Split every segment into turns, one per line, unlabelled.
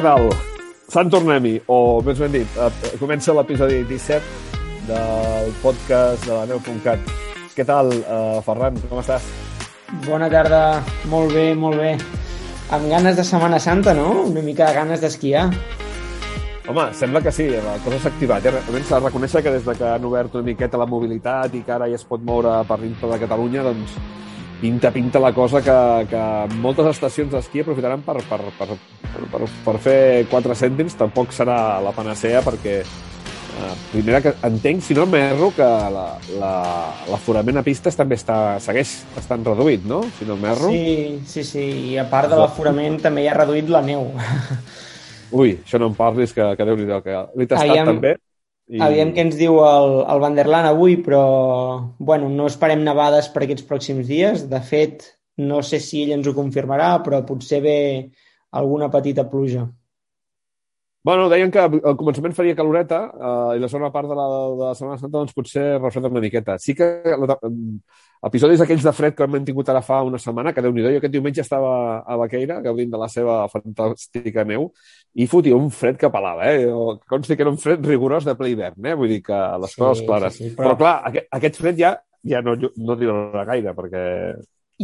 Què tal? Sant Tornem-hi, o més ben dit, eh, comença l'episodi 17 del podcast de la neu.cat. Què tal, eh, Ferran? Com estàs?
Bona tarda, molt bé, molt bé. Amb ganes de Setmana Santa, no? Una mica de ganes d'esquiar.
Home, sembla que sí, la cosa s'ha activat. Eh? Comença a reconèixer que des de que han obert una miqueta la mobilitat i que ara ja es pot moure per dintre de Catalunya, doncs pinta, pinta la cosa que, que moltes estacions d'esquí aprofitaran per, per, per, per, per fer 4 cèntims. Tampoc serà la panacea perquè eh, primera que entenc, si no m'erro, que l'aforament la, la, a pistes també està, segueix estant reduït, no? Si no m'erro.
Sí, sí, sí. I a part de l'aforament també hi ha reduït la neu.
Ui, això no em parlis, que, que Déu-n'hi-do, que l'he tastat Aviam, també.
I... Aviam què ens diu el, el Vanderland avui, però bueno, no esperem nevades per aquests pròxims dies. De fet, no sé si ell ens ho confirmarà, però potser ve alguna petita pluja.
Bueno, deien que al començament faria caloreta eh, i la segona part de la, de la Setmana Santa doncs potser refreda una miqueta. Sí que la, episodis aquells de fred que hem tingut ara fa una setmana, que déu nhi jo aquest diumenge estava a Baqueira, gaudint de la seva fantàstica neu, i fotia un fred que pelava, eh? Consti que era un fred rigorós de ple hivern, eh? Vull dir que les sí, coses clares. Sí, sí, però... però clar, aquest, aquest fred ja, ja no, no dirà gaire, perquè...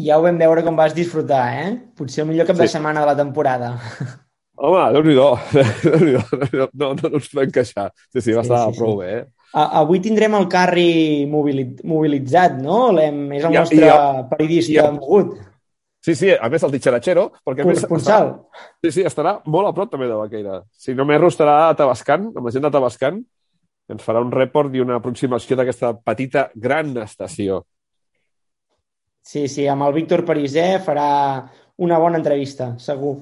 Ja ho vam veure com vas disfrutar, eh? Potser el millor cap sí. de setmana de la temporada.
Home, Déu-n'hi-do. no, no, no ens podem queixar. Sí, sí, va sí, estar sí, prou sí. bé, eh?
Avui tindrem el carri mobilitzat, no? És el nostre ja, periodista ja. mogut.
Sí, sí, a més el ditxeratxero, perquè a més
estarà,
sí, sí, estarà molt a prop també de Baqueira. Si no m'erro, estarà a Tabascan, amb la gent de Tabascan, ens farà un report i una aproximació d'aquesta petita gran estació.
Sí, sí, amb el Víctor Parisè farà una bona entrevista, segur.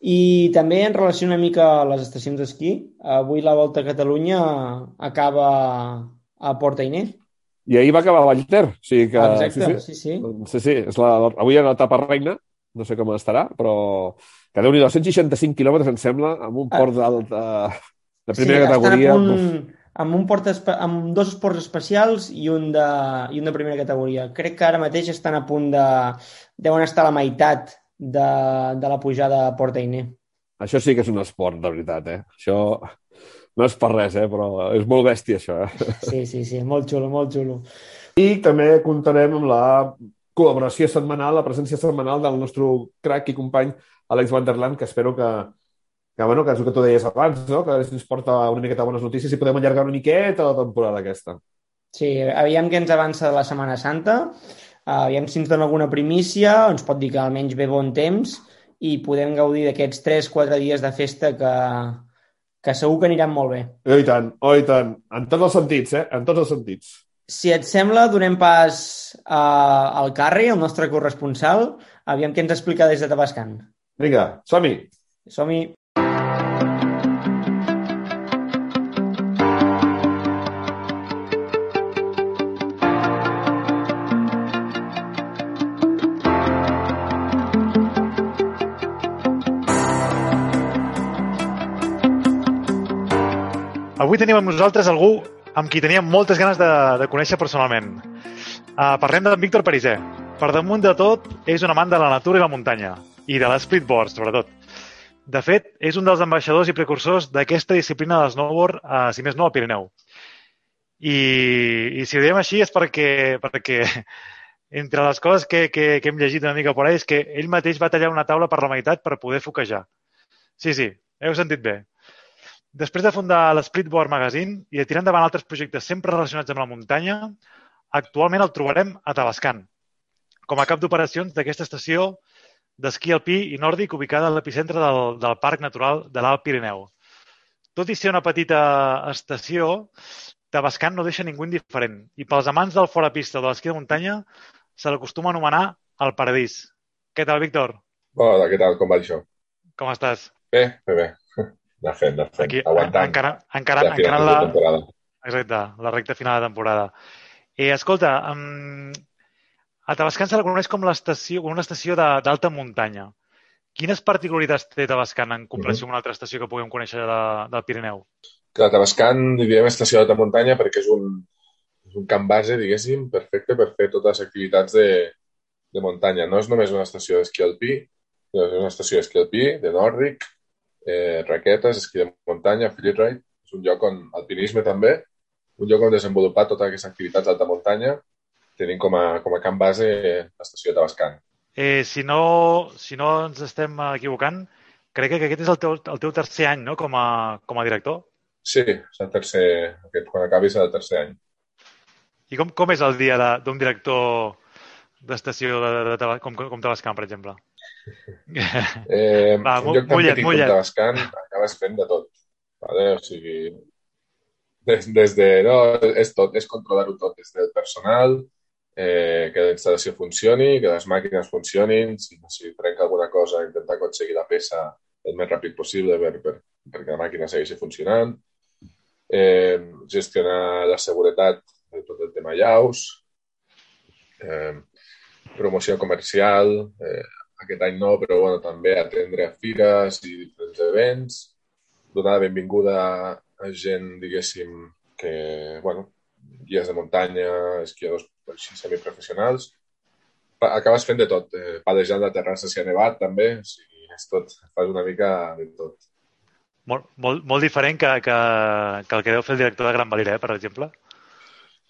I també en relació una mica a les estacions d'esquí, avui la Volta a Catalunya acaba a Porta Iné.
I ahir va acabar a Vallter. O sigui que,
Exacte, sí, sí. sí,
sí. sí, sí és la, avui era l'etapa reina, no sé com estarà, però que déu nhi 265 quilòmetres, em sembla, amb un port ah. de, de primera sí, categoria.
Un, amb, un port amb dos esports especials i un, de, i un de primera categoria. Crec que ara mateix estan a punt de... deuen estar a la meitat de, de la pujada a Porta Iné.
Això sí que és un esport, de veritat, eh? Això no és per res, eh? però és molt bèstia, això. Eh?
Sí, sí, sí, molt xulo, molt xulo.
I també comptarem amb la col·laboració setmanal, la presència setmanal del nostre crac i company Àlex Vanderland, que espero que, que, bueno, que és el que tu deies abans, no? que ens porta una miqueta bones notícies i podem allargar una miqueta la temporada aquesta.
Sí, aviam què ens avança de la Setmana Santa aviam si ens dona alguna primícia, ens pot dir que almenys ve bon temps i podem gaudir d'aquests 3-4 dies de festa que, que segur que aniran molt bé.
Oh, i tant, oh, i tant. En tots els sentits, eh? En tots els sentits.
Si et sembla, donem pas uh, al Carri, el nostre corresponsal. Aviam què ens explica des de Tabascan.
Vinga, som-hi.
Som-hi.
Avui tenim amb nosaltres algú amb qui teníem moltes ganes de, de conèixer personalment. Uh, parlem d'en Víctor Parisè. Per damunt de tot, és un amant de la natura i la muntanya, i de l'splitboard, sobretot. De fet, és un dels ambaixadors i precursors d'aquesta disciplina de snowboard, uh, si més no, al Pirineu. I, i si ho diem així és perquè, perquè entre les coses que, que, que hem llegit una mica por ahí és que ell mateix va tallar una taula per la meitat per poder foquejar. Sí, sí, heu sentit bé. Després de fundar l'Splitboard Magazine i de tirar endavant altres projectes sempre relacionats amb la muntanya, actualment el trobarem a Tabascan, com a cap d'operacions d'aquesta estació d'esquí alpí i nòrdic ubicada a l'epicentre del, del Parc Natural de l'Alt Pirineu. Tot i ser una petita estació, Tabascan no deixa ningú indiferent i pels amants del fora pista o de l'esquí de muntanya se l'acostuma a anomenar el Paradís. Què tal, Víctor?
Hola, què tal? Com va això?
Com estàs?
Bé, bé, bé anar fent, anar fent, Aquí, aguantant.
Encara, encara, ja encara la... Temporada. Exacte, la recta final de temporada. Eh, escolta, um, a Tabascan se la coneix com l'estació, una estació d'alta muntanya. Quines particularitats té Tabascan en comparació mm -hmm. amb una altra estació que puguem conèixer de, del Pirineu?
Que la Tabascan, diríem, estació d'alta muntanya perquè és un, és un camp base, diguéssim, perfecte per fer totes les activitats de, de muntanya. No és només una estació d'esquí alpí, és una estació d'esquí alpí, de nòrdic, eh, raquetes, esquí de muntanya, freeride. És un lloc on, alpinisme també, un lloc on desenvolupar totes aquestes activitats d'alta muntanya, tenint com a, com a camp base l'estació de Tabascan.
Eh, si, no, si no ens estem equivocant, crec que aquest és el teu, el teu tercer any no? com, a, com a director.
Sí, és el tercer, aquest, quan acabis el tercer any.
I com, com és el dia de- d'un director d'estació de, de, de, com, com Tabascan, per exemple?
Eh,
Va,
un lloc tan
mulla't,
petit com Tabascan acabes fent de tot. Vale? O sigui, des, des de... No, és tot, és controlar-ho tot, des del personal, eh, que la instal·lació funcioni, que les màquines funcionin, si, si trenca alguna cosa, intentar aconseguir la peça el més ràpid possible per, per, perquè la màquina segueixi funcionant, eh, gestionar la seguretat de tot el tema llaus, eh, promoció comercial, eh, aquest any no, però bueno, també atendre a fires i diferents events, donar la benvinguda a gent, diguéssim, que, bueno, guies de muntanya, esquiadors així semiprofessionals. Acabes fent de tot, eh, palejant la terrassa si ha nevat, també, o sigui, és tot, fas una mica de tot.
Molt, molt, molt diferent que, que, que el que deu fer el director de Gran Valira, eh, per exemple.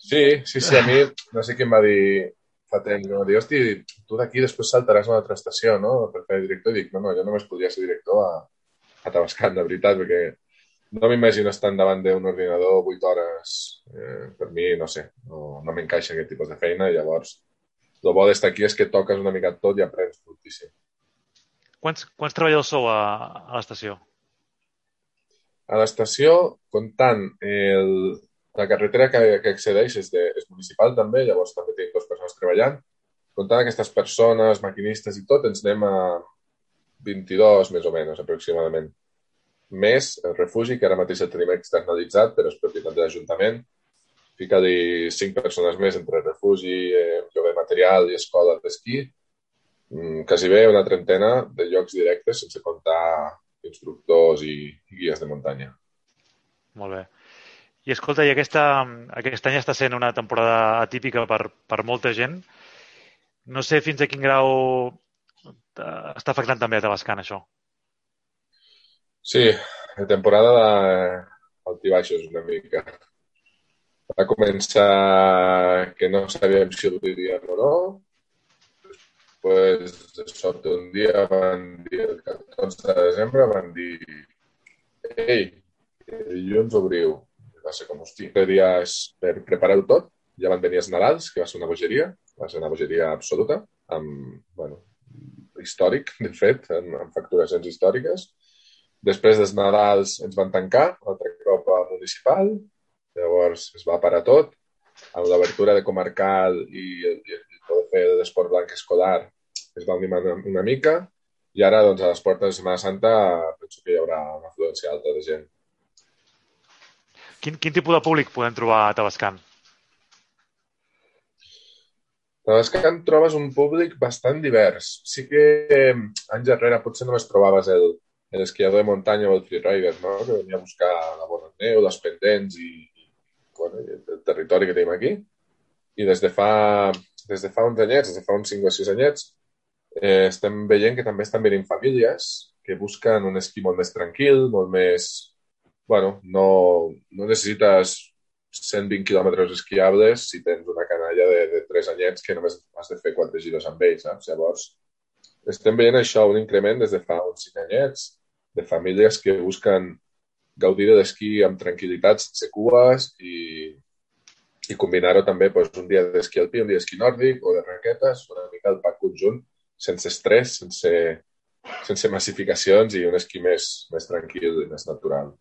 Sí, sí, sí, a mi, no sé qui em va dir fa temps, no? Dir, hosti, tu d'aquí després saltaràs a una altra estació, no?, per fer director. I dic, no, no, jo només podria ser director a, a Tabascan, de veritat, perquè no m'imagino estar davant d'un ordinador 8 hores. Eh, per mi, no sé, no, no m'encaixa aquest tipus de feina i llavors el bo d'estar aquí és que toques una mica tot i aprens moltíssim.
Quants, quants treballadors sou a, a l'estació?
A l'estació, comptant el, la carretera que, que accedeix és, de, és municipal també, llavors també tenim dues persones treballant. Comptant aquestes persones, maquinistes i tot, ens anem a 22 més o menys, aproximadament. Més el refugi, que ara mateix el tenim externalitzat, però és propietat de l'Ajuntament. Fica-li cinc persones més entre refugi, eh, lloguer material i escola d'esquí. Mm, quasi bé una trentena de llocs directes, sense comptar instructors i, i guies de muntanya.
Molt bé. I escolta, i aquesta, aquest any està sent una temporada atípica per, per molta gent. No sé fins a quin grau eh, està afectant també a Tabascan, això.
Sí, la temporada d'altibaixos una mica. Va començar que no sabíem si obriríem o no. Després, de sobte, un dia van dir, el 14 de desembre, van dir ei, dilluns obriu. Va ser com, hosti, dies per preparar-ho tot. Ja van venir els Nadals, que va ser una bogeria, va ser una bogeria absoluta, amb, bueno, històric, de fet, amb, amb facturacions històriques. Després dels Nadals ens van tancar, altre cop a municipal, llavors es va parar tot, amb l'obertura de comarcal i i el poder fer l'esport blanc escolar es va animar una, una mica, i ara, doncs, a les portes de Setmana Santa penso que hi haurà una afluència alta de gent.
Quin, quin tipus de públic podem trobar a Tabascan?
A Tabascan trobes un públic bastant divers. Sí que eh, anys enrere potser només trobaves el, l'esquiador de muntanya o el freerider, no? que venia a buscar la bona neu, les pendents i, i bueno, i el territori que tenim aquí. I des de fa, des de fa uns anyets, des de fa uns 5 o 6 anyets, eh, estem veient que també estan venint famílies que busquen un esquí molt més tranquil, molt més... bueno, no, no necessites 120 quilòmetres esquiables si tens una canalla de, de 3 anyets que només has de fer 4 giros amb ells, saps? Llavors, estem veient això, un increment des de fa uns 5 anyets de famílies que busquen gaudir de l'esquí amb tranquil·litat, sense cues i, i combinar-ho també doncs, un dia d'esquí alpí, un dia d'esquí nòrdic o de raquetes, una mica el pack conjunt, sense estrès, sense, sense massificacions i un esquí més, més tranquil i més natural.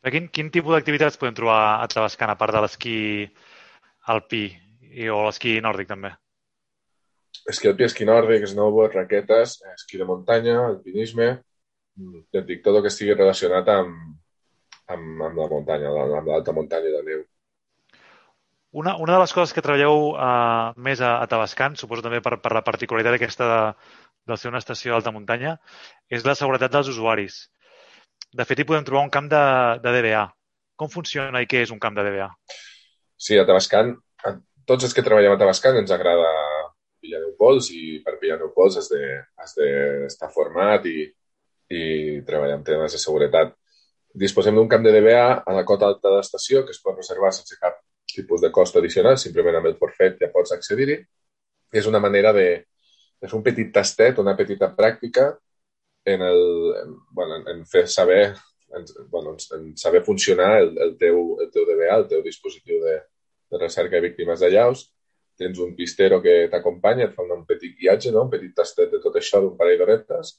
Quin, quin tipus d'activitats podem trobar a Tabascan, a part de l'esquí alpí i, o l'esquí nòrdic, també?
Esquí alpí, esquí nòrdic, snowboard, raquetes, esquí de muntanya, alpinisme, mm, ja et dic, tot el que estigui relacionat amb, amb, amb la muntanya, amb l'alta muntanya de neu.
Una, una de les coses que treballeu uh, més a, a Tabascan, suposo també per, per la particularitat aquesta de, de ser una estació d'alta muntanya, és la seguretat dels usuaris. De fet, hi podem trobar un camp de, de DBA. Com funciona i què és un camp de DBA?
Sí, a Tabascan, tots els que treballem a Tabascan ens agrada pillar Neupols i per pillar Neupols has d'estar de, de format i, i treballar amb temes de seguretat. Disposem d'un camp de DBA a la cota alta de l'estació que es pot reservar sense cap tipus de cost addicional, simplement amb el forfet ja pots accedir-hi. És una manera de, fer un petit tastet, una petita pràctica en, el, en, bueno, en fer saber en, bueno, en saber funcionar el, el, teu, el teu DBA, el teu dispositiu de, de recerca de víctimes de llaus. Tens un pistero que t'acompanya, et fa un petit guiatge, no? un petit tastet de tot això d'un parell d'horetes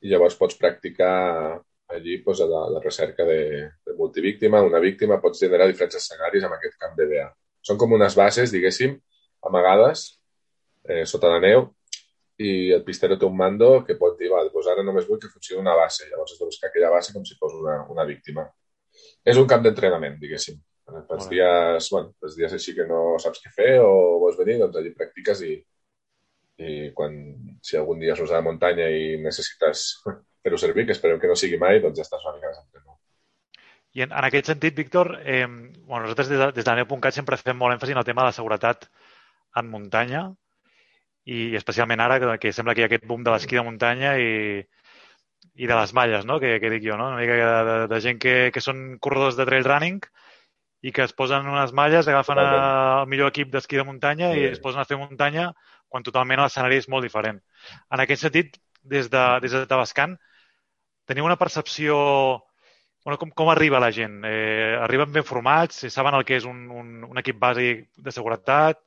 i llavors pots practicar allí pues, la, la recerca de, de multivíctima, una víctima, pots generar diferents escenaris amb aquest camp DBA. Són com unes bases, diguéssim, amagades eh, sota la neu i el pistero té un mando que pot dir, va, doncs ara només vull que funcioni una base. Llavors has de buscar aquella base com si fos una, una víctima. És un camp d'entrenament, diguéssim. Pels dies, bueno, pels dies així que no saps què fer o vols venir, doncs allí practiques i, i quan, si algun dia surts a la muntanya i necessites fer-ho servir, que esperem que no sigui mai, doncs ja estàs una mica més
I en, en aquest sentit, Víctor, eh, bueno, nosaltres des de, des de Neu.cat sempre fem molt èmfasi en el tema de la seguretat en muntanya i especialment ara que, que sembla que hi ha aquest boom de l'esquí de muntanya i, i de les malles, no? que, que dic jo, no? una mica de, de, de gent que, que són corredors de trail running i que es posen unes malles, agafen a, el millor equip d'esquí de muntanya sí. i es posen a fer muntanya quan totalment l'escenari és molt diferent. En aquest sentit, des de, des de Tabascan, teniu una percepció... Bueno, com, com arriba la gent? Eh, arriben ben formats? Saben el que és un, un, un equip bàsic de seguretat?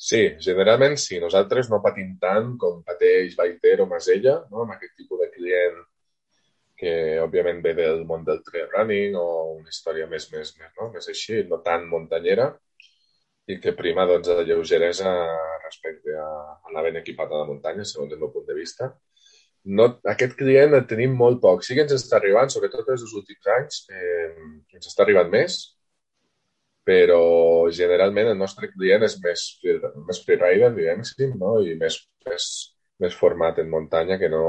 Sí, generalment sí. Nosaltres no patim tant com pateix Baiter o Masella, no? amb aquest tipus de client que òbviament ve del món del trail running o una història més, més, més, no? més així, no tan muntanyera, i que prima doncs, la lleugeresa respecte a anar ben equipat a la muntanya, segons el meu punt de vista. No, aquest client el tenim molt poc. Sí que ens està arribant, sobretot els últims anys, eh, ens està arribant més, però generalment el nostre client és més, més freerider, diguem no? i més, més, més format en muntanya que no,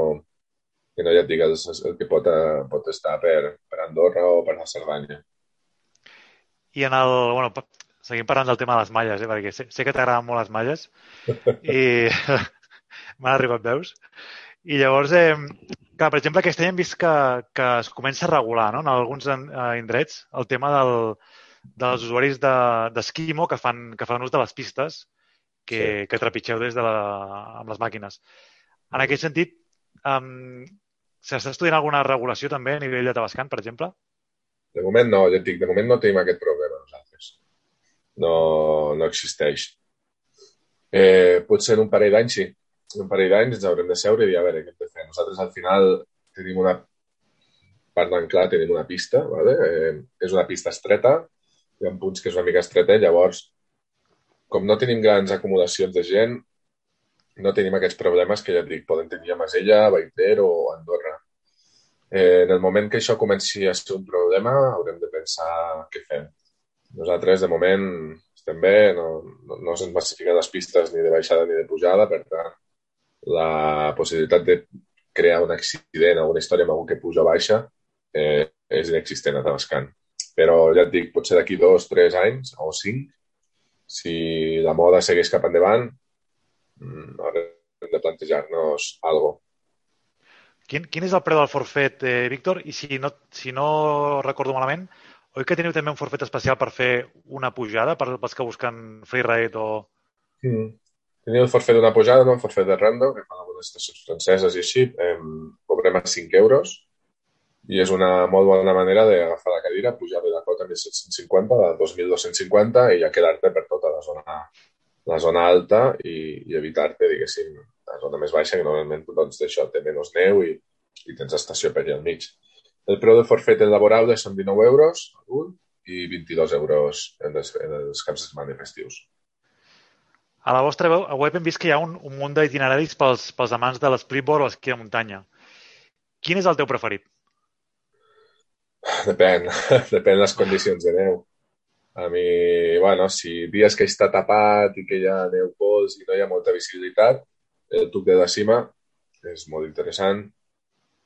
que no ja et dic el, el que pot, pot estar per, per Andorra o per la Cerdanya.
I en el... Bueno, seguim parlant del tema de les malles, eh? perquè sé, sé que t'agraden molt les malles i m'han arribat veus. I llavors, eh, clar, per exemple, aquest any hem vist que, que es comença a regular no? en alguns indrets el tema del, dels usuaris d'esquimo de, que, fan, que fan ús de les pistes que, sí. que trepitgeu des de la, amb les màquines. En aquest sentit, um, s'està estudiant alguna regulació també a nivell de Tabascan, per exemple?
De moment no, et dic, de moment no tenim aquest problema nosaltres. No, no existeix. Eh, potser en un parell d'anys sí. En un parell d'anys ens haurem de seure i dir, a veure, què hem de fer? Nosaltres al final tenim una part d'anclar, tenim una pista, ¿vale? eh, és una pista estreta, hi ha punts que és una mica estreta, llavors, com no tenim grans acumulacions de gent, no tenim aquests problemes que ja et dic, poden tenir a Masella, Baiter o Andorra. Eh, en el moment que això comenci a ser un problema, haurem de pensar què fem. Nosaltres, de moment, estem bé, no, no, no se'ns massifiquen les pistes ni de baixada ni de pujada, per tant, la possibilitat de crear un accident o una història amb algú que puja o baixa eh, és inexistent a Tabascan. Però ja et dic, potser d'aquí dos, tres anys o cinc, si la moda segueix cap endavant, mm, haurem de plantejar-nos alguna.
Quin, quin és el preu del forfet, eh, Víctor? I si no, si no recordo malament, oi que teniu també un forfet especial per fer una pujada per pels que busquen freeride o...
Mm. Teniu el forfet d'una pujada, no? el forfet de rando, que fan algunes estacions franceses i així. Eh, cobrem a 5 euros i és una molt bona manera d'agafar la cadira, pujar de la cota 1750 a 2250 i ja quedar-te per tota la zona, la zona alta i, i evitar-te, diguéssim, la zona més baixa, que normalment doncs, d'això té menys neu i, i tens estació per allà al mig. El preu de forfet laborable són 19 euros i 22 euros en els, en els caps de setmana festius.
A la vostra web hem vist que hi ha un, un munt d'itineraris pels, pels amants de l'esplitboard o l'esquí de muntanya. Quin és el teu preferit?
Depèn, depèn les condicions de neu. A mi, bueno, si dies que està tapat i que hi ha neu pols i no hi ha molta visibilitat, el tuc de la cima és molt interessant.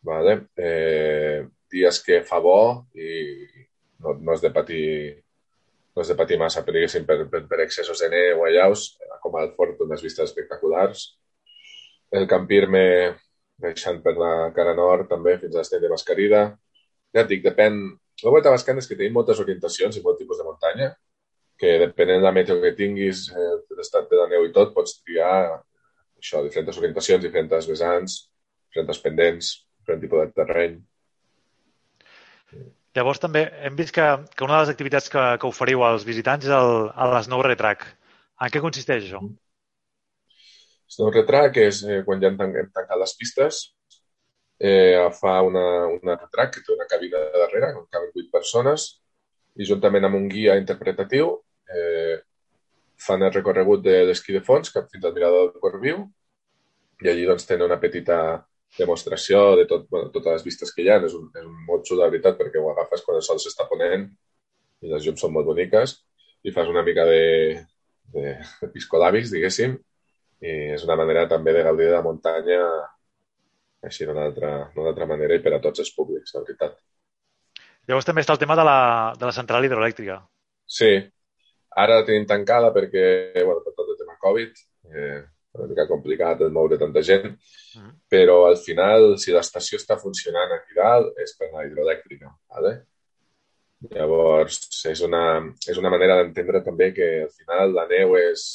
Vale? Eh, dies que fa bo i no, no has de patir no has de patir massa, per, per, per, excessos de neu o allaus, com al fort unes vistes espectaculars. El campirme baixant per la cara nord també fins a l'estany de Mascarida. Ja et dic, depèn... La Vuelta Bascan és que tenim moltes orientacions i molt tipus de muntanya, que depenent de la meteo que tinguis, eh, l'estat de la neu i tot, pots triar això, diferents orientacions, diferents vessants, diferents pendents, diferent tipus de terreny.
Llavors també hem vist que, que una de les activitats que, que oferiu als visitants és el, el Snow Retrack. En què consisteix això?
Snow Retrack és eh, quan ja hem tancat les pistes, eh, fa una, una retrac que té una cabina de darrere, on caben vuit persones, i juntament amb un guia interpretatiu eh, fan el recorregut de l'esquí de fons cap fins al mirador del Port Viu i allí doncs tenen una petita demostració de tot, bueno, totes les vistes que hi ha. És un, és un molt xulo, de veritat, perquè ho agafes quan el sol s'està ponent i les llums són molt boniques i fas una mica de, de, de piscolabis, diguéssim, i és una manera també de gaudir de la muntanya així d'una altra, altra manera i per a tots els públics, la veritat.
Llavors també està el tema de la, de la central hidroelèctrica.
Sí, ara la tenim tancada perquè, bueno, per tot el tema Covid, eh, una mica complicat el moure tanta gent, mm. però al final, si l'estació està funcionant aquí dalt, és per la hidroelèctrica, ¿vale? Llavors, és una, és una manera d'entendre també que al final la neu és,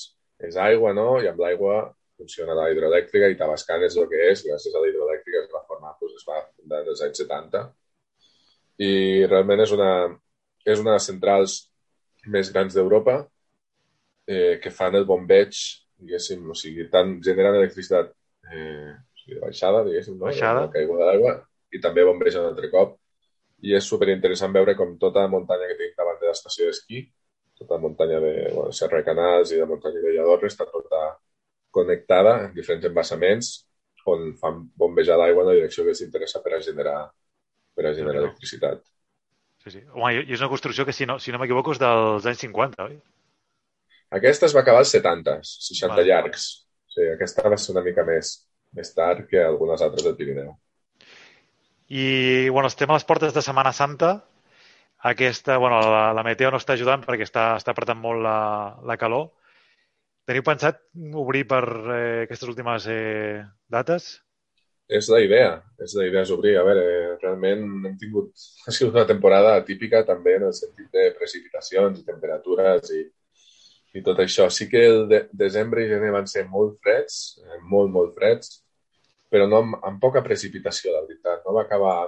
és aigua, no? I amb l'aigua funciona la hidroelèctrica i Tabascan és el que és, gràcies a la hidroelèctrica es va formar, doncs es va fundar en els anys 70 i realment és una, és una de les centrals més grans d'Europa eh, que fan el bombeig, diguéssim, o sigui, tant generen electricitat eh, o sigui, baixada, diguéssim, no?
Baixada.
La caiguda d'aigua, i també bombeja un altre cop. I és superinteressant veure com tota la muntanya que tenim davant de l'estació d'esquí, tota la muntanya de bueno, Serra de Canals i la muntanya de Lladorre està tota connectada en diferents embassaments on fan bombejar l'aigua en la direcció que s'interessa per a generar, per a generar electricitat.
Sí, sí. Home, i és una construcció que, si no, si no m'equivoco, és dels anys 50, oi?
Aquesta es va acabar als 70, 60
Vale.
llargs. Sí, aquesta va ser una mica més, més tard que algunes altres del Pirineu.
I, bueno, estem a les portes de Setmana Santa. Aquesta, bueno, la, la meteo no està ajudant perquè està, està apretant molt la, la calor. Teniu pensat obrir per eh, aquestes últimes eh, dates?
És la idea, és la idea és obrir. A veure, realment hem tingut... Ha sigut una temporada típica també en el sentit de precipitacions i temperatures i, i tot això. Sí que el de, desembre i gener van ser molt freds, eh, molt, molt freds, però no amb, amb poca precipitació, la veritat. No va acabar...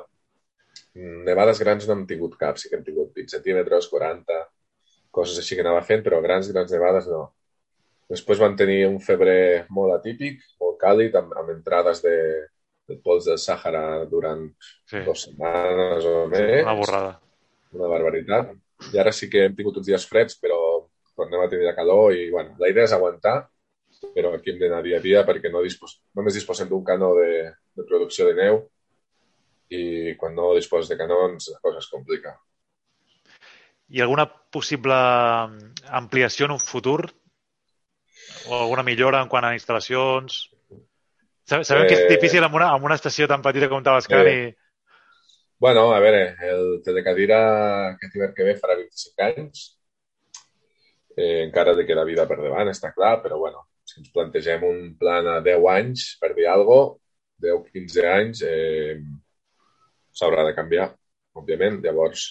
mm, Nevades grans no hem tingut cap, sí que hem tingut 20 centímetres, 40, coses així que anava fent, però grans, grans nevades no. Després van tenir un febrer molt atípic, molt càlid, amb, amb entrades de, de pols del Sàhara durant
Sí.
dues setmanes o més.
Una borrada.
Una barbaritat. I ara sí que hem tingut uns dies freds, però tornem a tenir calor i, bueno, la idea és aguantar, però aquí hem d'anar dia a dia perquè no dispos només disposem d'un canó de, de producció de neu i quan no disposes de canons la cosa es complica.
I alguna possible ampliació en un futur? O alguna millora en quant a instal·lacions? Sa- Sabem que és
Eh,
difícil amb una, amb una estació tan petita com Tabascan
eh,
i...
Bueno, a veure, el telecadira aquest hivern que ve farà 25 anys. Eh, encara li queda vida per davant, està clar, però bueno, si ens plantegem un plan a 10 anys, per dir alguna cosa, 10-15 anys, eh, s'haurà de canviar, òbviament. Llavors,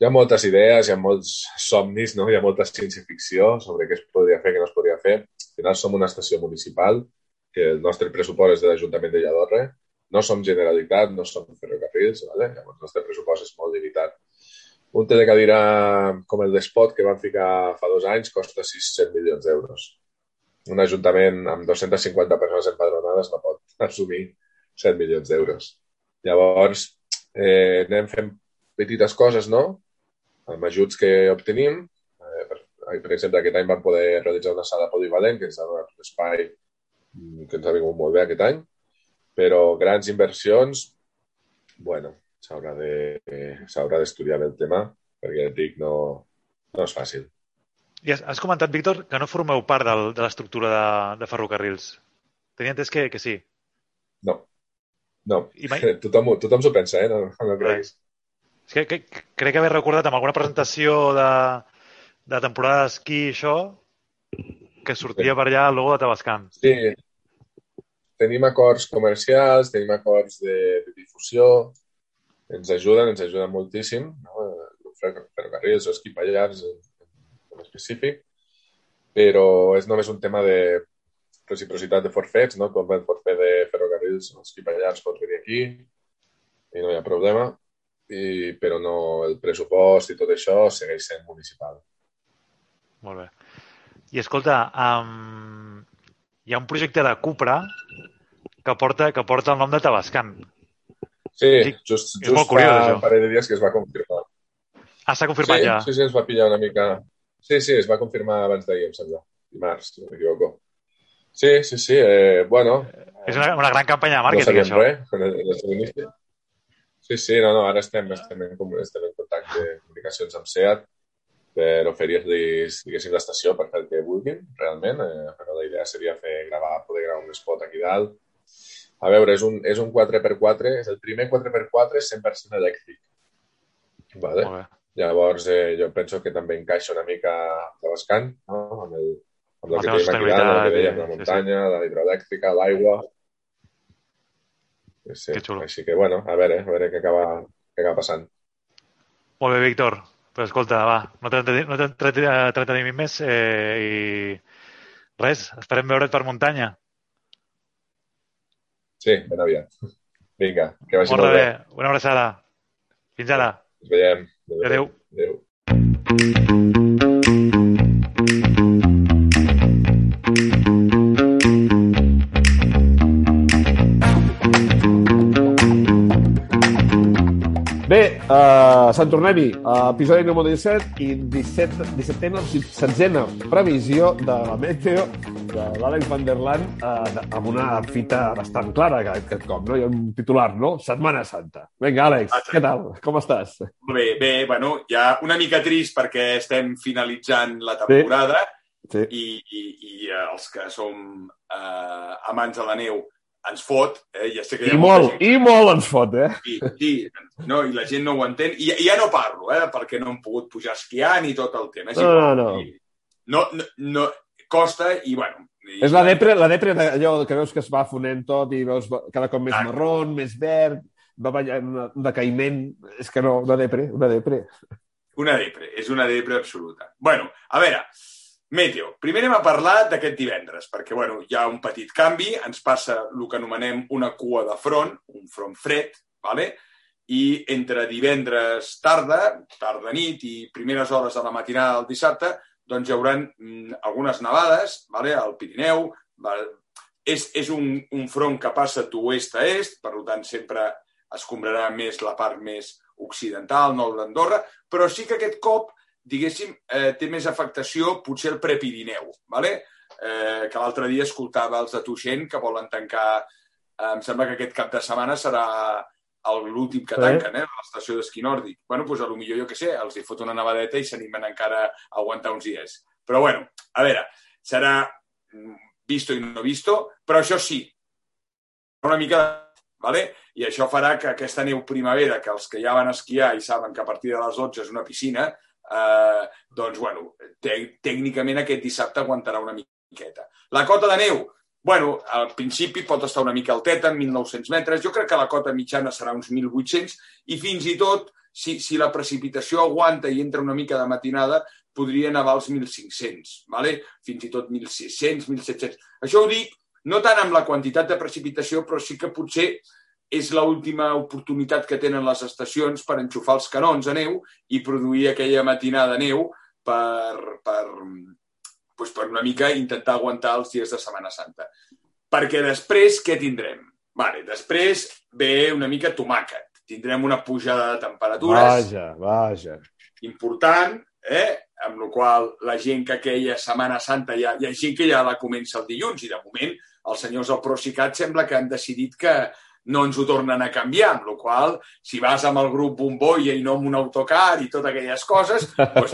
hi ha moltes idees, hi ha molts somnis, no? hi ha molta ciència-ficció sobre què es podria fer, què no es fer. Al final som una estació municipal, que el nostre pressupost és de l'Ajuntament de Lladorre, no som Generalitat, no som ferrocarrils, ¿vale? el nostre pressupost és molt limitat. Un telecadira com el d'Espot que van ficar fa dos anys costa 600 milions d'euros. Un ajuntament amb 250 persones empadronades no pot assumir 7 milions d'euros. Llavors, eh, anem fent petites coses, no? Amb ajuts que obtenim. Per, exemple, aquest any vam poder realitzar una sala polivalent que ens ha donat un espai mm, que ens ha vingut molt bé aquest any però grans inversions, bueno, s'haurà de, d'estudiar bé el tema, perquè et dic, no, no és fàcil.
I has, has comentat, Víctor, que no formeu part del, de l'estructura de, de ferrocarrils. Tenia entès que, que sí.
No, no.
I mai-
Tothom, tothom s'ho pensa, eh? No, no creguis.
És que, que, crec haver recordat amb alguna presentació de, de temporada d'esquí i això, que sortia per allà el logo de Tabascan.
Sí, tenim acords comercials, tenim acords de, de difusió, ens ajuden, ens ajuden moltíssim, no? ferrocarrils o esquí Pallars en, en específic, però és només un tema de reciprocitat de forfets, no? Com el forfet de ferrocarrils o esquí Pallars pot venir aquí i no hi ha problema, i, però no el pressupost i tot això segueix sent municipal.
Molt bé. I escolta, um, hi ha un projecte de Cupra que porta, que porta el nom de Tabascan.
Sí, just, just
molt curiós,
fa
això.
un parell de dies que es va confirmar.
Ah, s'ha confirmat
sí,
ja.
Sí, sí, ens va pillar una mica... Sí, sí, es va confirmar abans d'ahir, em sembla. Dimarts, si no m'equivoco. Sí, sí, sí. Eh, bueno,
És una, una gran campanya de
no
màrqueting,
sabíem
això.
res. Sí, sí, no, no, ara estem, estem, en, estem en contacte de comunicacions amb SEAT per oferir-los, diguéssim, l'estació per fer el que vulguin, realment. Eh, però la idea seria fer gravar, poder gravar un spot aquí dalt. A veure, és un, és un 4x4, és el primer 4x4 100% elèctric. Vale? Llavors, eh, jo penso que també encaixa una mica Tabascan, no? amb, el, amb el
La
que tenim aquí dalt, el que dèiem, la muntanya, la hidroelèctrica, l'aigua... Sí, sí.
Que xulo.
Així que, bueno, a veure, a veure què acaba, què acaba passant.
Molt bé, Víctor. Pues escolta, va, no t'entretenim no t'entretenim més eh, i res, esperem veure't per muntanya.
Sí, ben aviat. Vinga, que vagi
Molt
molt
bé,
bé.
una abraçada. Fins ara.
Ens veiem.
Adéu.
Adéu.
Bé, uh, Sant Tornem-hi, uh, episodi número 17 i 17, 17 o 16 previsió de la meteo de l'Àlex Van der Land uh, amb una fita bastant clara aquest, aquest cop, no? Hi ha un titular, no? Setmana Santa. Vinga, Àlex,
Ah, sí.
què tal? Com estàs?
Bé, bé, bueno, ja una mica trist perquè estem finalitzant la temporada
Sí.
i, i, i eh, els que som eh, amants de la neu ens fot, eh? ja sé que hi
I molt,
gent
i molt ens fot, eh?
Sí, sí, no, i la gent no ho entén. I, i ja no parlo, eh, perquè no hem pogut pujar esquiant i tot el tema.
No, no, no.
I no, no, no. Costa i, bueno... I,
És la depre, la depre d'allò que veus que es va fonent tot i veus cada cop més
Ah.
marrón, més verd, va ballant un decaïment. És que no, una depre, una depre.
Una depre, és una depre absoluta. bueno, a veure, Meteo. Primer anem a parlar d'aquest divendres, perquè bueno, hi ha un petit canvi, ens passa el que anomenem una cua de front, un front fred, vale? i entre divendres tarda, tarda nit i primeres hores de la matinada del dissabte, doncs hi haurà mm, algunes nevades vale? al Pirineu. Val? És, és un, un front que passa d'oest a est, per tant sempre escombrarà més la part més occidental, nord d'Andorra, però sí que aquest cop diguéssim, eh, té més afectació potser el Prepirineu, ¿vale? eh, que l'altre dia escoltava els de Tuixent que volen tancar, eh, em sembla que aquest cap de setmana serà el- l'últim que tanquen, eh, a l'estació d'esquí nòrdic. Bueno, doncs potser jo que sé, els hi fot una nevadeta i s'animen encara a aguantar uns dies. Però bueno, a veure, serà mm, visto i no visto, però això sí, una mica ¿vale? i això farà que aquesta neu primavera, que els que ja van esquiar i saben que a partir de les 12 és una piscina, eh, doncs, bueno, tècnicament aquest dissabte aguantarà una miqueta. La cota de neu, bueno, al principi pot estar una mica alteta, 1.900 metres. Jo crec que la cota mitjana serà uns 1.800 i fins i tot, si, si la precipitació aguanta i entra una mica de matinada, podria nevar als 1.500, ¿vale? fins i tot 1.600, 1.700. Això ho dic no tant amb la quantitat de precipitació, però sí que potser és l'última oportunitat que tenen les estacions per enxufar els canons a neu i produir aquella matinada de neu per, per, doncs per una mica intentar aguantar els dies de Setmana Santa. Perquè després què tindrem? Vale, després ve una mica tomàquet. Tindrem una pujada de temperatures
Vaja, vaja.
important, eh? amb la qual la gent que aquella Setmana Santa ja, hi ha gent que ja la comença el dilluns i de moment els senyors del Procicat sembla que han decidit que no ens ho tornen a canviar, amb la qual si vas amb el grup Bomboia i no amb un autocar i totes aquelles coses, doncs,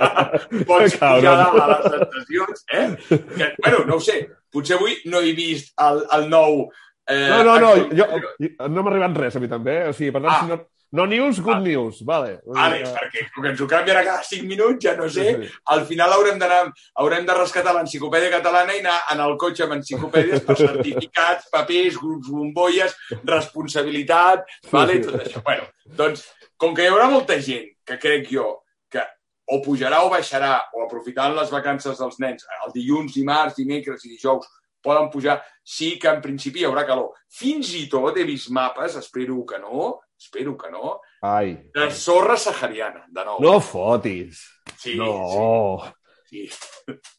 pots pujar a les estacions, eh? Que, bueno, no ho sé, potser avui no he vist el, el nou... Eh,
No, no, no,
actual-
jo, jo, no m'ha arribat res a mi també. O sigui, per tant,
Ah.
si, no, No news, good news. Vale.
Vale, perquè com que ens ho canvien a cada 5 minuts, ja no sé, al final haurem d'anar, haurem de rescatar l'enciclopèdia catalana i anar en el cotxe amb enciclopèdies per certificats, papers, grups bombolles, responsabilitat, vale, tot això. Bueno, doncs, com que hi haurà molta gent que crec jo que o pujarà o baixarà, o aprofitant les vacances dels nens, el dilluns, dimarts, dimecres i dijous, poden pujar, sí que en principi hi haurà calor. Fins i tot he vist mapes, espero que no, espero que no,
Ai.
de sorra sahariana, de nou.
No fotis.
sí,
no.
sí, sí.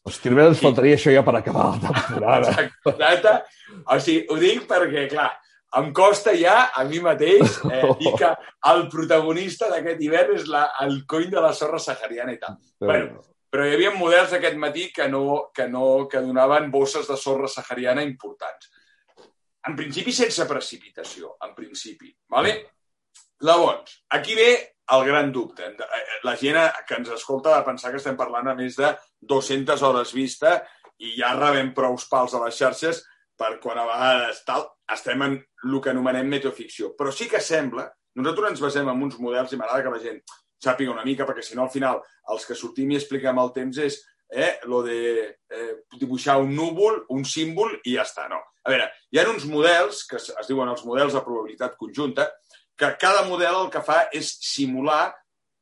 Hòstia, només ens faltaria això ja per acabar la temporada.
Exacte. O sigui, ho dic perquè, clar, em costa ja a mi mateix eh, dir que el protagonista d'aquest hivern és la, el cony de la sorra sahariana i tal. Bueno, però hi havia models aquest matí que, no, que, no, que donaven bosses de sorra sahariana importants. En principi, sense precipitació, en principi. Vale? Llavors, aquí ve el gran dubte. La gent que ens escolta de pensar que estem parlant a més de 200 hores vista i ja rebem prou pals a les xarxes per quan a vegades tal, estem en el que anomenem meteoficció. Però sí que sembla, nosaltres ens basem en uns models i m'agrada que la gent sàpiga una mica, perquè si no al final els que sortim i expliquem el temps és eh, lo de eh, dibuixar un núvol, un símbol i ja està. No. A veure, hi ha uns models, que es diuen els models de probabilitat conjunta, que cada model el que fa és simular,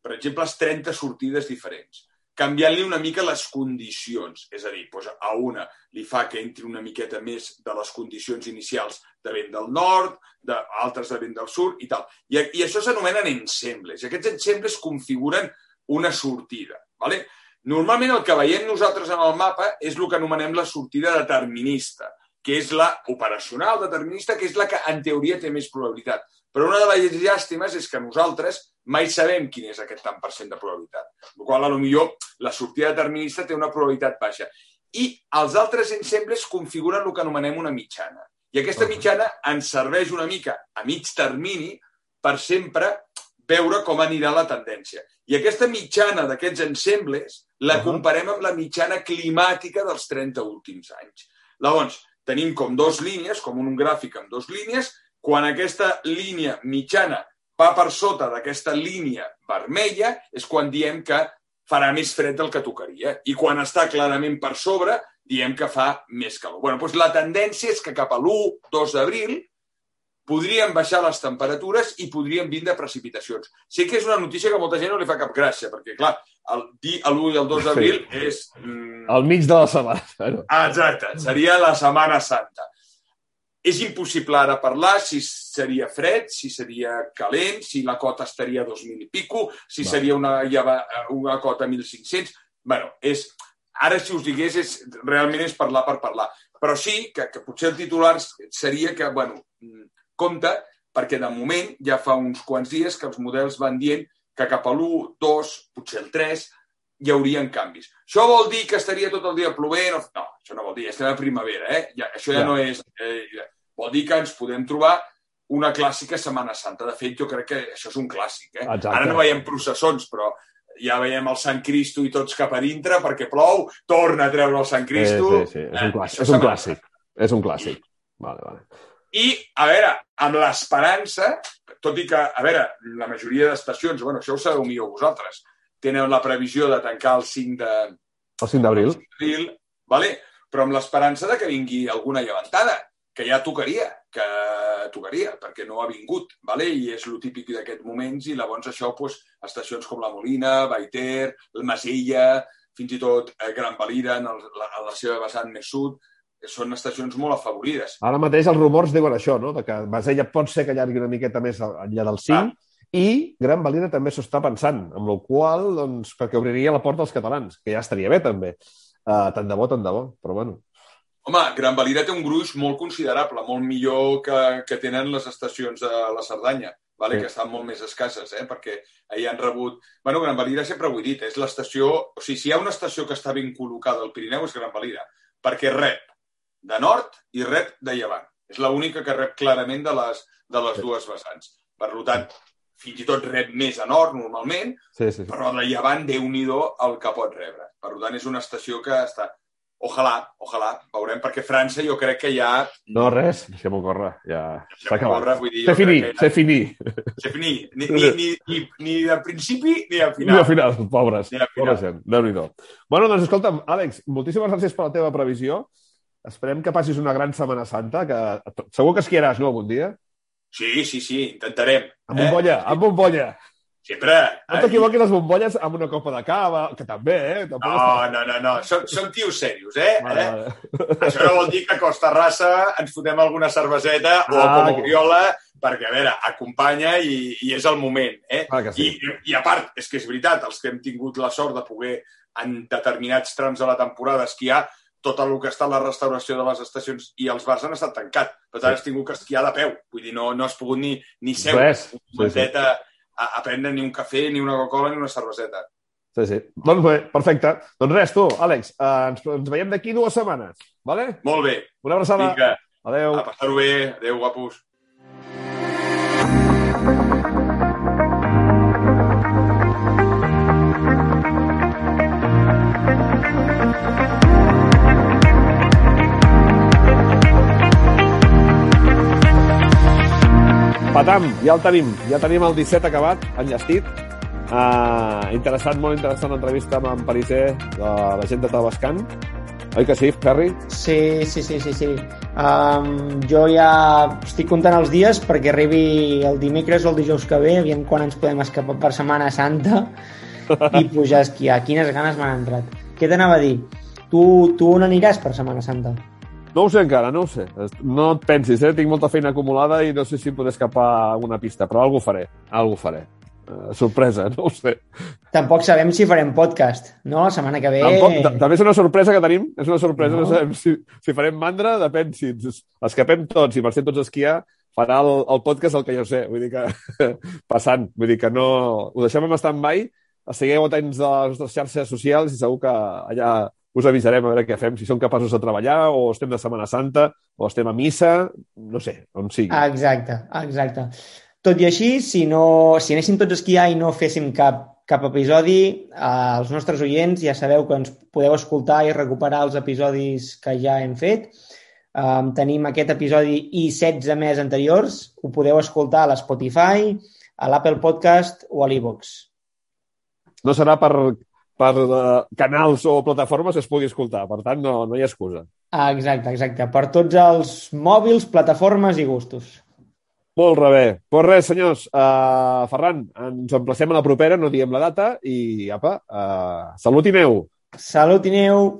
per exemple, 30 sortides diferents canviant-li una mica les condicions. És a dir, doncs a una li fa que entri una miqueta més de les condicions inicials de vent del nord, d'altres de vent del sud i tal. I, i això s'anomenen ensembles. I aquests ensembles configuren una sortida. ¿vale? Normalment el que veiem nosaltres en el mapa és el que anomenem la sortida determinista, que és la operacional determinista, que és la que en teoria té més probabilitat. Però una de les llàstimes és que nosaltres mai sabem quin és aquest tant per cent de probabilitat. El qual, potser, la sortida determinista té una probabilitat baixa. I els altres ensembles configuren el que anomenem una mitjana. I aquesta mitjana ens serveix una mica a mig termini per sempre veure com anirà la tendència. I aquesta mitjana d'aquests ensembles la comparem amb la mitjana climàtica dels 30 últims anys. Llavors, tenim com dos línies, com un gràfic amb dos línies, quan aquesta línia mitjana va per sota d'aquesta línia vermella, és quan diem que farà més fred del que tocaria. I quan està clarament per sobre, diem que fa més calor. Bueno, doncs la tendència és que cap a l'1-2 d'abril podrien baixar les temperatures i podrien vindre precipitacions. Sé que és una notícia que a molta gent no li fa cap gràcia, perquè, clar, el dir l'1 i el 2 d'abril sí. és...
Mm... Al mig de la setmana.
Exacte, seria la Setmana Santa. És impossible ara parlar si seria fred, si seria calent, si la cota estaria a 2.000 i pico, si Va. seria una, una cota a 1.500. bueno, és, ara si us digués, és, realment és parlar per parlar. Però sí que, que potser el titular seria que, bueno, compte, perquè de moment ja fa uns quants dies que els models van dient que cap a l'1, 2, potser el 3, hi haurien canvis. Això vol dir que estaria tot el dia plovent? O... No, això no vol dir, estem a primavera, eh? Ja, això ja, ja no és... Eh, vol dir que ens podem trobar una clàssica Setmana Santa. De fet, jo crec que això és un clàssic. Eh? Exacte. Ara no veiem processons, però ja veiem el Sant Cristo i tots cap a dintre perquè plou, torna a treure el Sant Cristo.
Sí, sí, sí. és un clàssic. Eh, és un clàssic. És un clàssic. Vale, vale.
I, a veure, amb l'esperança, tot i que, a veure, la majoria d'estacions, bueno, això ho sabeu millor vosaltres, tenen la previsió de tancar el 5 de...
El 5 d'abril.
Vale? però amb l'esperança de que vingui alguna llevantada, que ja tocaria, que tocaria, perquè no ha vingut, vale? i és el típic d'aquests moments, i llavors això, pues, estacions com la Molina, Baiter, el Masella, fins i tot eh, Gran Valira, en, el, la, en la seva vessant més sud, són estacions molt afavorides.
Ara mateix els rumors diuen això, no? de que Masella pot ser que allargui una miqueta més enllà del 5, ah i Gran Valira també s'ho està pensant, amb la qual doncs, perquè obriria la porta als catalans, que ja estaria bé també. Uh, tant de bo, tant de bo, però bueno.
Home, Gran Valira té un gruix molt considerable, molt millor que, que tenen les estacions de la Cerdanya, vale? sí. que estan molt més escasses, eh? perquè ahir han rebut... bueno, Gran Valira sempre ho he dit, és l'estació... O sigui, si hi ha una estació que està ben col·locada al Pirineu és Gran Valira, perquè rep de nord i rep de llevant. És l'única que rep clarament de les, de les sí. dues vessants. Per tant, fins i tot rep més a nord, normalment,
sí, sí, sí.
però de llevant, déu nhi el que pot rebre. Per tant, és una estació que està ojalà, ojalà, veurem, perquè França jo crec que ja...
No, res, deixem-ho córrer, ja s'ha acabat.
vull dir, crec que ja-
c'est fini.
C'est fini. Ni, ni, ni, ni, ni al principi ni al final.
al final, pobres,
Ni al final.
pobra gent, déu nhi Bueno, doncs escolta'm, Àlex, moltíssimes gràcies per la teva previsió. Esperem que passis una gran Setmana Santa, que segur que esquiaràs, no, algun dia?
Sí, sí, sí, intentarem.
Amb bombolla, amb bombolla.
Sempre.
No t'equivoquis les bombolles amb una copa de cava, que també, eh? Tampoc
No, no, no, no. Som, som tios serios, eh?
Vale,
eh?
vale.
Això no vol dir que a Costa Rassa ens fotem alguna cerveseta o
Ah,
com a
que-
Oriola, perquè, a veure, acompanya i, i és el moment, eh?
Que sí.
I, I a part, és que és veritat, els que hem tingut la sort de poder en determinats trams de la temporada esquiar, tot el que està la restauració de les estacions i els bars han estat tancats. Per tant,
Sí.
has tingut que esquiar de peu. Vull dir, no, no has pogut ni, ni seure
Res.
un
Sí, sí.
a, a prendre ni un cafè, ni una Coca-Cola, ni una cerveseta.
Sí, sí. Doncs bé, perfecte. Doncs res, tu, Àlex, eh, ens, ens veiem d'aquí dues setmanes, vale?
Molt bé.
Una abraçada.
Vinga,
Adéu.
a passar-ho bé. Adéu, guapos.
Patam, ja el tenim. Ja tenim el 17 acabat, enllestit. Uh, interessant, molt interessant l'entrevista amb en Pariser de la gent de Tabascan. Oi que sí, Ferri?
Sí, sí, sí, sí, sí. Um, jo ja estic comptant els dies perquè arribi el dimecres o el dijous que ve, aviam quan ens podem escapar per Setmana Santa i pujar a esquiar. Quines ganes m'han entrat. Què t'anava a dir? Tu, tu on aniràs per Setmana Santa?
No ho sé encara, no ho sé. No et pensis, eh? Tinc molta feina acumulada i no sé si em podré escapar a alguna pista, però algú faré, algú faré. Uh, sorpresa, no ho sé.
Tampoc sabem si farem podcast, no? La setmana que ve...
Tampoc, ta- també és una sorpresa que tenim, és una sorpresa,
no,
No. sabem si, si farem mandra, depèn si ens escapem tots i marxem tots a esquiar, farà el, el podcast el que jo sé, vull dir que passant, vull dir que no... Ho deixem en stand-by, segueu atents de les nostres xarxes socials i segur que allà us avisarem a veure què fem, si som capaços de treballar o estem de Setmana Santa o estem a missa, no sé, on sigui.
Exacte, exacte. Tot i així, si, no, si anéssim tots a esquiar i no féssim cap, cap episodi, eh, els nostres oients ja sabeu que ens podeu escoltar i recuperar els episodis que ja hem fet. Um, tenim aquest episodi i 16 més anteriors. Ho podeu escoltar a l'Spotify, a l'Apple Podcast o a l'Evox.
No serà per, per uh, canals o plataformes que es pugui escoltar, per tant no, no hi ha excusa.
Ah, exacte, exacte. Per tots els mòbils, plataformes i gustos.
Molt rebé. Doncs pues res, senyors, uh, Ferran, ens emplacem a la propera, no diem la data, i apa, uh, salut i neu!
Salut i neu!